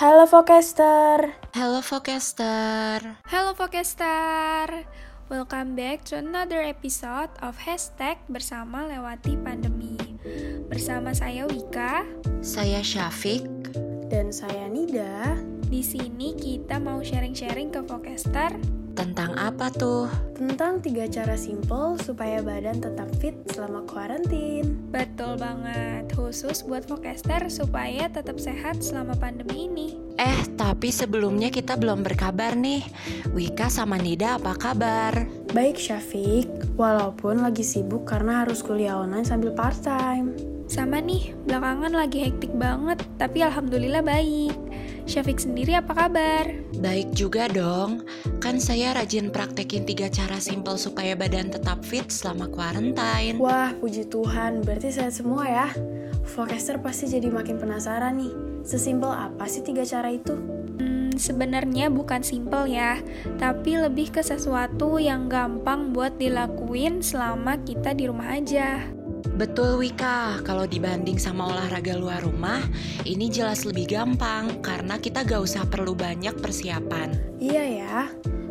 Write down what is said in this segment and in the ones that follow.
Halo Focaster. Halo Focaster. Halo Focaster. Welcome back to another episode of Hashtag Bersama Lewati Pandemi. Bersama saya Wika. Saya Syafiq. Dan saya Nida. Di sini kita mau sharing-sharing ke Focaster tentang apa tuh? Tentang tiga cara simple supaya badan tetap fit selama kuarantin. Betul banget, khusus buat forecaster supaya tetap sehat selama pandemi ini. Eh, tapi sebelumnya kita belum berkabar nih. Wika sama Nida apa kabar? Baik Syafiq, walaupun lagi sibuk karena harus kuliah online sambil part-time. Sama nih, belakangan lagi hektik banget, tapi alhamdulillah baik. Syafiq sendiri apa kabar? Baik juga dong. Kan saya rajin praktekin tiga cara simple supaya badan tetap fit selama quarantine. Wah, puji Tuhan. Berarti sehat semua ya. Forecaster pasti jadi makin penasaran nih. Sesimpel apa sih tiga cara itu? Hmm, sebenarnya bukan simple ya, tapi lebih ke sesuatu yang gampang buat dilakuin selama kita di rumah aja. Betul Wika, kalau dibanding sama olahraga luar rumah, ini jelas lebih gampang karena kita gak usah perlu banyak persiapan. Iya ya,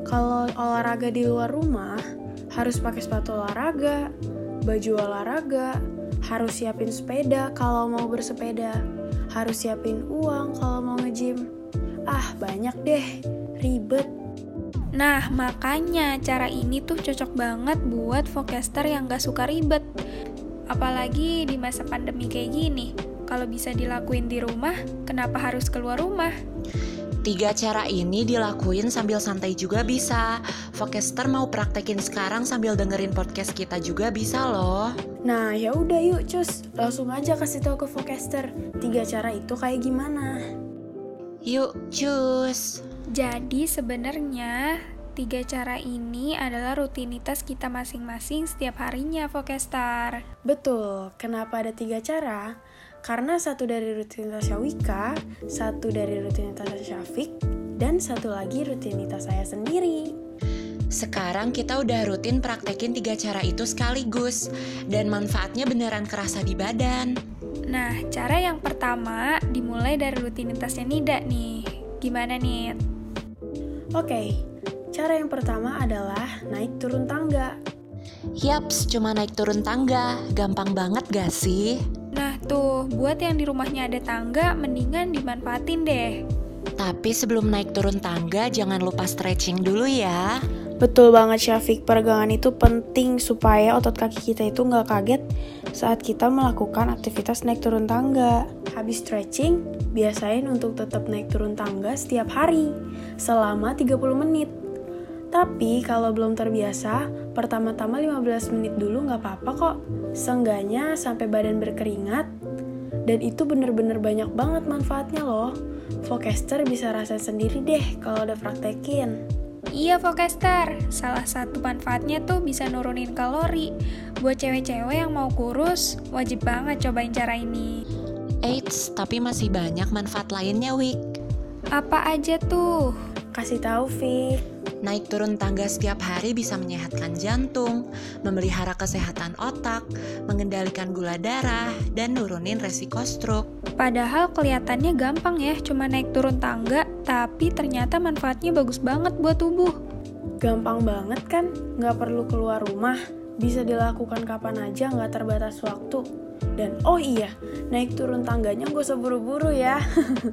kalau olahraga di luar rumah harus pakai sepatu olahraga, baju olahraga, harus siapin sepeda kalau mau bersepeda, harus siapin uang kalau mau nge-gym. Ah, banyak deh, ribet. Nah, makanya cara ini tuh cocok banget buat forecaster yang gak suka ribet. Apalagi di masa pandemi kayak gini, kalau bisa dilakuin di rumah, kenapa harus keluar rumah? Tiga cara ini dilakuin sambil santai juga bisa. Focaster mau praktekin sekarang sambil dengerin podcast kita juga bisa loh. Nah, ya udah yuk, cus. Langsung aja kasih tahu ke Focaster. Tiga cara itu kayak gimana? Yuk, cus. Jadi sebenarnya Tiga cara ini adalah rutinitas kita masing-masing setiap harinya, Vokestar. Betul, kenapa ada tiga cara? Karena satu dari rutinitas Wika, satu dari rutinitas Syafiq, dan satu lagi rutinitas saya sendiri. Sekarang kita udah rutin praktekin tiga cara itu sekaligus, dan manfaatnya beneran kerasa di badan. Nah, cara yang pertama dimulai dari rutinitasnya Nida nih. Gimana nih? Oke, okay, Cara yang pertama adalah naik turun tangga. Yaps, cuma naik turun tangga. Gampang banget gak sih? Nah tuh, buat yang di rumahnya ada tangga, mendingan dimanfaatin deh. Tapi sebelum naik turun tangga, jangan lupa stretching dulu ya. Betul banget Syafiq, peregangan itu penting supaya otot kaki kita itu nggak kaget saat kita melakukan aktivitas naik turun tangga. Habis stretching, biasain untuk tetap naik turun tangga setiap hari selama 30 menit. Tapi kalau belum terbiasa, pertama-tama 15 menit dulu nggak apa-apa kok. Seenggaknya sampai badan berkeringat. Dan itu bener-bener banyak banget manfaatnya loh. Focaster bisa rasa sendiri deh kalau udah praktekin. Iya Focaster, salah satu manfaatnya tuh bisa nurunin kalori. Buat cewek-cewek yang mau kurus, wajib banget cobain cara ini. Eits, tapi masih banyak manfaat lainnya, Wik. Apa aja tuh? Kasih tahu, Fik. Naik turun tangga setiap hari bisa menyehatkan jantung, memelihara kesehatan otak, mengendalikan gula darah, dan nurunin resiko stroke. Padahal kelihatannya gampang ya, cuma naik turun tangga, tapi ternyata manfaatnya bagus banget buat tubuh. Gampang banget kan, nggak perlu keluar rumah, bisa dilakukan kapan aja nggak terbatas waktu. Dan oh iya, naik turun tangganya gak usah buru-buru ya.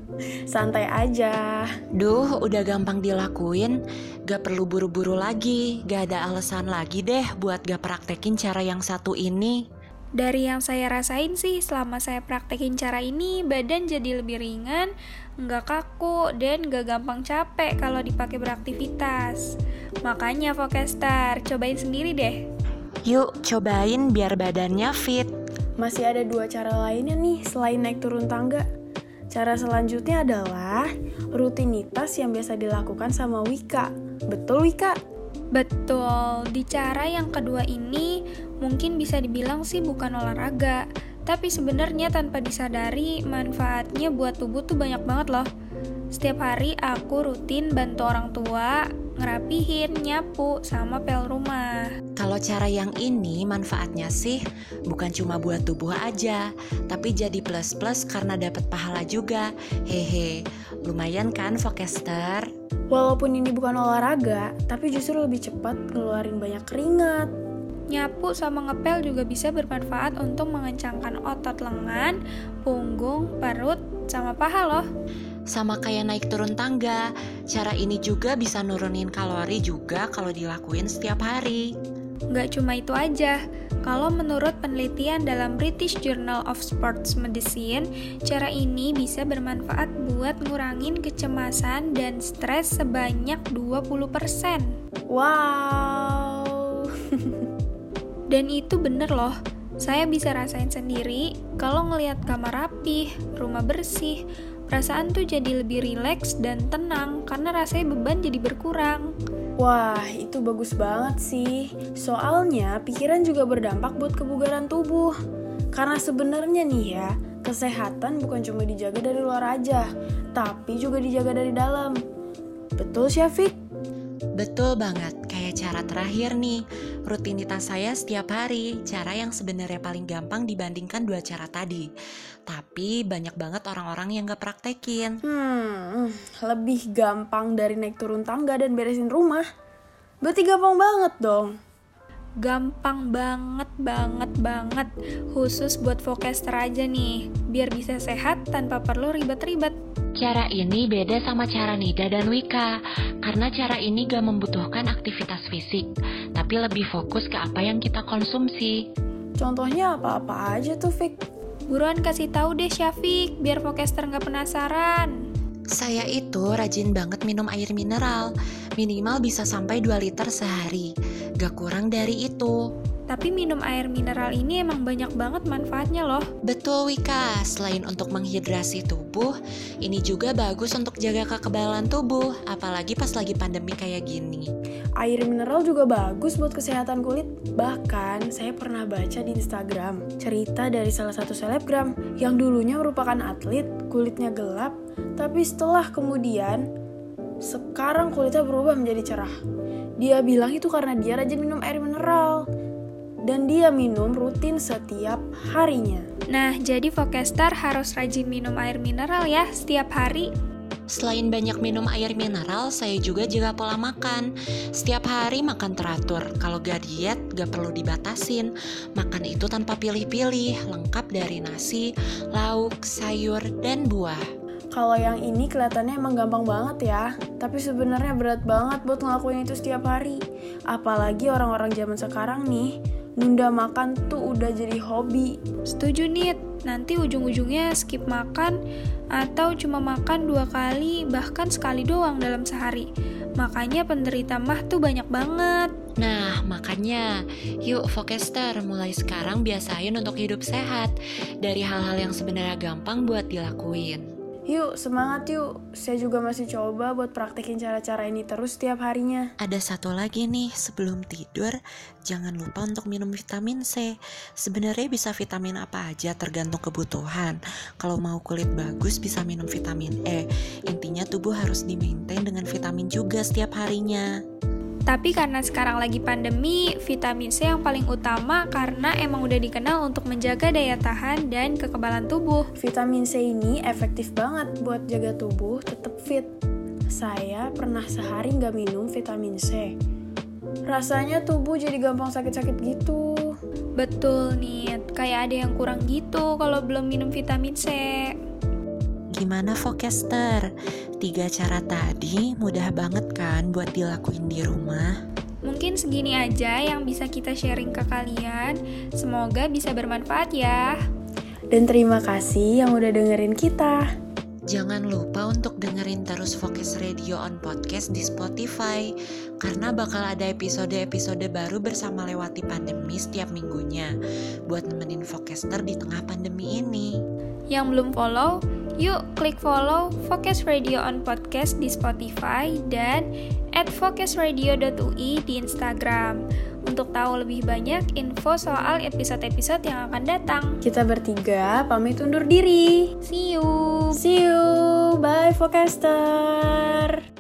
Santai aja. Duh, udah gampang dilakuin. Gak perlu buru-buru lagi. Gak ada alasan lagi deh buat gak praktekin cara yang satu ini. Dari yang saya rasain sih, selama saya praktekin cara ini, badan jadi lebih ringan, nggak kaku, dan gak gampang capek kalau dipakai beraktivitas. Makanya Vokestar, cobain sendiri deh. Yuk, cobain biar badannya fit. Masih ada dua cara lainnya nih selain naik turun tangga. Cara selanjutnya adalah rutinitas yang biasa dilakukan sama Wika. Betul Wika? Betul. Di cara yang kedua ini mungkin bisa dibilang sih bukan olahraga, tapi sebenarnya tanpa disadari manfaatnya buat tubuh tuh banyak banget loh. Setiap hari aku rutin bantu orang tua ngerapihin, nyapu, sama pel rumah. Kalau cara yang ini manfaatnya sih bukan cuma buat tubuh aja, tapi jadi plus-plus karena dapat pahala juga. Hehe, lumayan kan Vokester? Walaupun ini bukan olahraga, tapi justru lebih cepat ngeluarin banyak keringat. Nyapu sama ngepel juga bisa bermanfaat untuk mengencangkan otot lengan, punggung, perut, sama paha loh. Sama kayak naik turun tangga, cara ini juga bisa nurunin kalori juga kalau dilakuin setiap hari. Nggak cuma itu aja, kalau menurut penelitian dalam British Journal of Sports Medicine, cara ini bisa bermanfaat buat ngurangin kecemasan dan stres sebanyak 20%. Wow. Dan itu bener loh, saya bisa rasain sendiri kalau ngelihat kamar rapih, rumah bersih, perasaan tuh jadi lebih rileks dan tenang karena rasanya beban jadi berkurang. Wah, itu bagus banget sih. Soalnya pikiran juga berdampak buat kebugaran tubuh. Karena sebenarnya nih ya, kesehatan bukan cuma dijaga dari luar aja, tapi juga dijaga dari dalam. Betul, Syafiq? Betul banget, kayak cara terakhir nih, rutinitas saya setiap hari, cara yang sebenarnya paling gampang dibandingkan dua cara tadi. Tapi banyak banget orang-orang yang gak praktekin. Hmm, lebih gampang dari naik turun tangga dan beresin rumah. Berarti gampang banget dong. Gampang banget, banget, banget. Khusus buat Vokester aja nih, biar bisa sehat tanpa perlu ribet-ribet. Cara ini beda sama cara Nida dan Wika, karena cara ini gak membutuhkan aktivitas fisik, tapi lebih fokus ke apa yang kita konsumsi. Contohnya apa-apa aja tuh, Fik? Buruan kasih tahu deh Syafiq, biar Vokester nggak penasaran. Saya itu rajin banget minum air mineral, minimal bisa sampai 2 liter sehari, gak kurang dari itu. Tapi minum air mineral ini emang banyak banget manfaatnya loh. Betul Wika, selain untuk menghidrasi tubuh, ini juga bagus untuk jaga kekebalan tubuh, apalagi pas lagi pandemi kayak gini. Air mineral juga bagus buat kesehatan kulit. Bahkan saya pernah baca di Instagram cerita dari salah satu selebgram yang dulunya merupakan atlet, kulitnya gelap, tapi setelah kemudian sekarang kulitnya berubah menjadi cerah. Dia bilang itu karena dia rajin minum air mineral dan dia minum rutin setiap harinya. Nah, jadi Vokester harus rajin minum air mineral ya setiap hari. Selain banyak minum air mineral, saya juga jaga pola makan. Setiap hari makan teratur. Kalau gak diet, gak perlu dibatasin. Makan itu tanpa pilih-pilih, lengkap dari nasi, lauk, sayur, dan buah. Kalau yang ini kelihatannya emang gampang banget ya, tapi sebenarnya berat banget buat ngelakuin itu setiap hari. Apalagi orang-orang zaman sekarang nih, nunda makan tuh udah jadi hobi. Setuju nih, nanti ujung-ujungnya skip makan atau cuma makan dua kali bahkan sekali doang dalam sehari. Makanya penderita mah tuh banyak banget. Nah, makanya yuk Vokester mulai sekarang biasain untuk hidup sehat dari hal-hal yang sebenarnya gampang buat dilakuin. Yuk, semangat yuk. Saya juga masih coba buat praktekin cara-cara ini terus setiap harinya. Ada satu lagi nih, sebelum tidur, jangan lupa untuk minum vitamin C. Sebenarnya bisa vitamin apa aja tergantung kebutuhan. Kalau mau kulit bagus bisa minum vitamin E. Intinya tubuh harus di-maintain dengan vitamin juga setiap harinya. Tapi karena sekarang lagi pandemi, vitamin C yang paling utama karena emang udah dikenal untuk menjaga daya tahan dan kekebalan tubuh. Vitamin C ini efektif banget buat jaga tubuh tetap fit. Saya pernah sehari nggak minum vitamin C. Rasanya tubuh jadi gampang sakit-sakit gitu. Betul nih, kayak ada yang kurang gitu kalau belum minum vitamin C. Gimana Vokester? Tiga cara tadi mudah banget kan buat dilakuin di rumah? Mungkin segini aja yang bisa kita sharing ke kalian. Semoga bisa bermanfaat ya. Dan terima kasih yang udah dengerin kita. Jangan lupa untuk dengerin terus Focus Radio on Podcast di Spotify karena bakal ada episode-episode baru bersama lewati pandemi setiap minggunya buat nemenin Focaster di tengah pandemi ini. Yang belum follow, Yuk klik follow Focus Radio on Podcast di Spotify dan at focusradio.ui di Instagram untuk tahu lebih banyak info soal episode-episode yang akan datang. Kita bertiga pamit undur diri. See you. See you. Bye Focaster.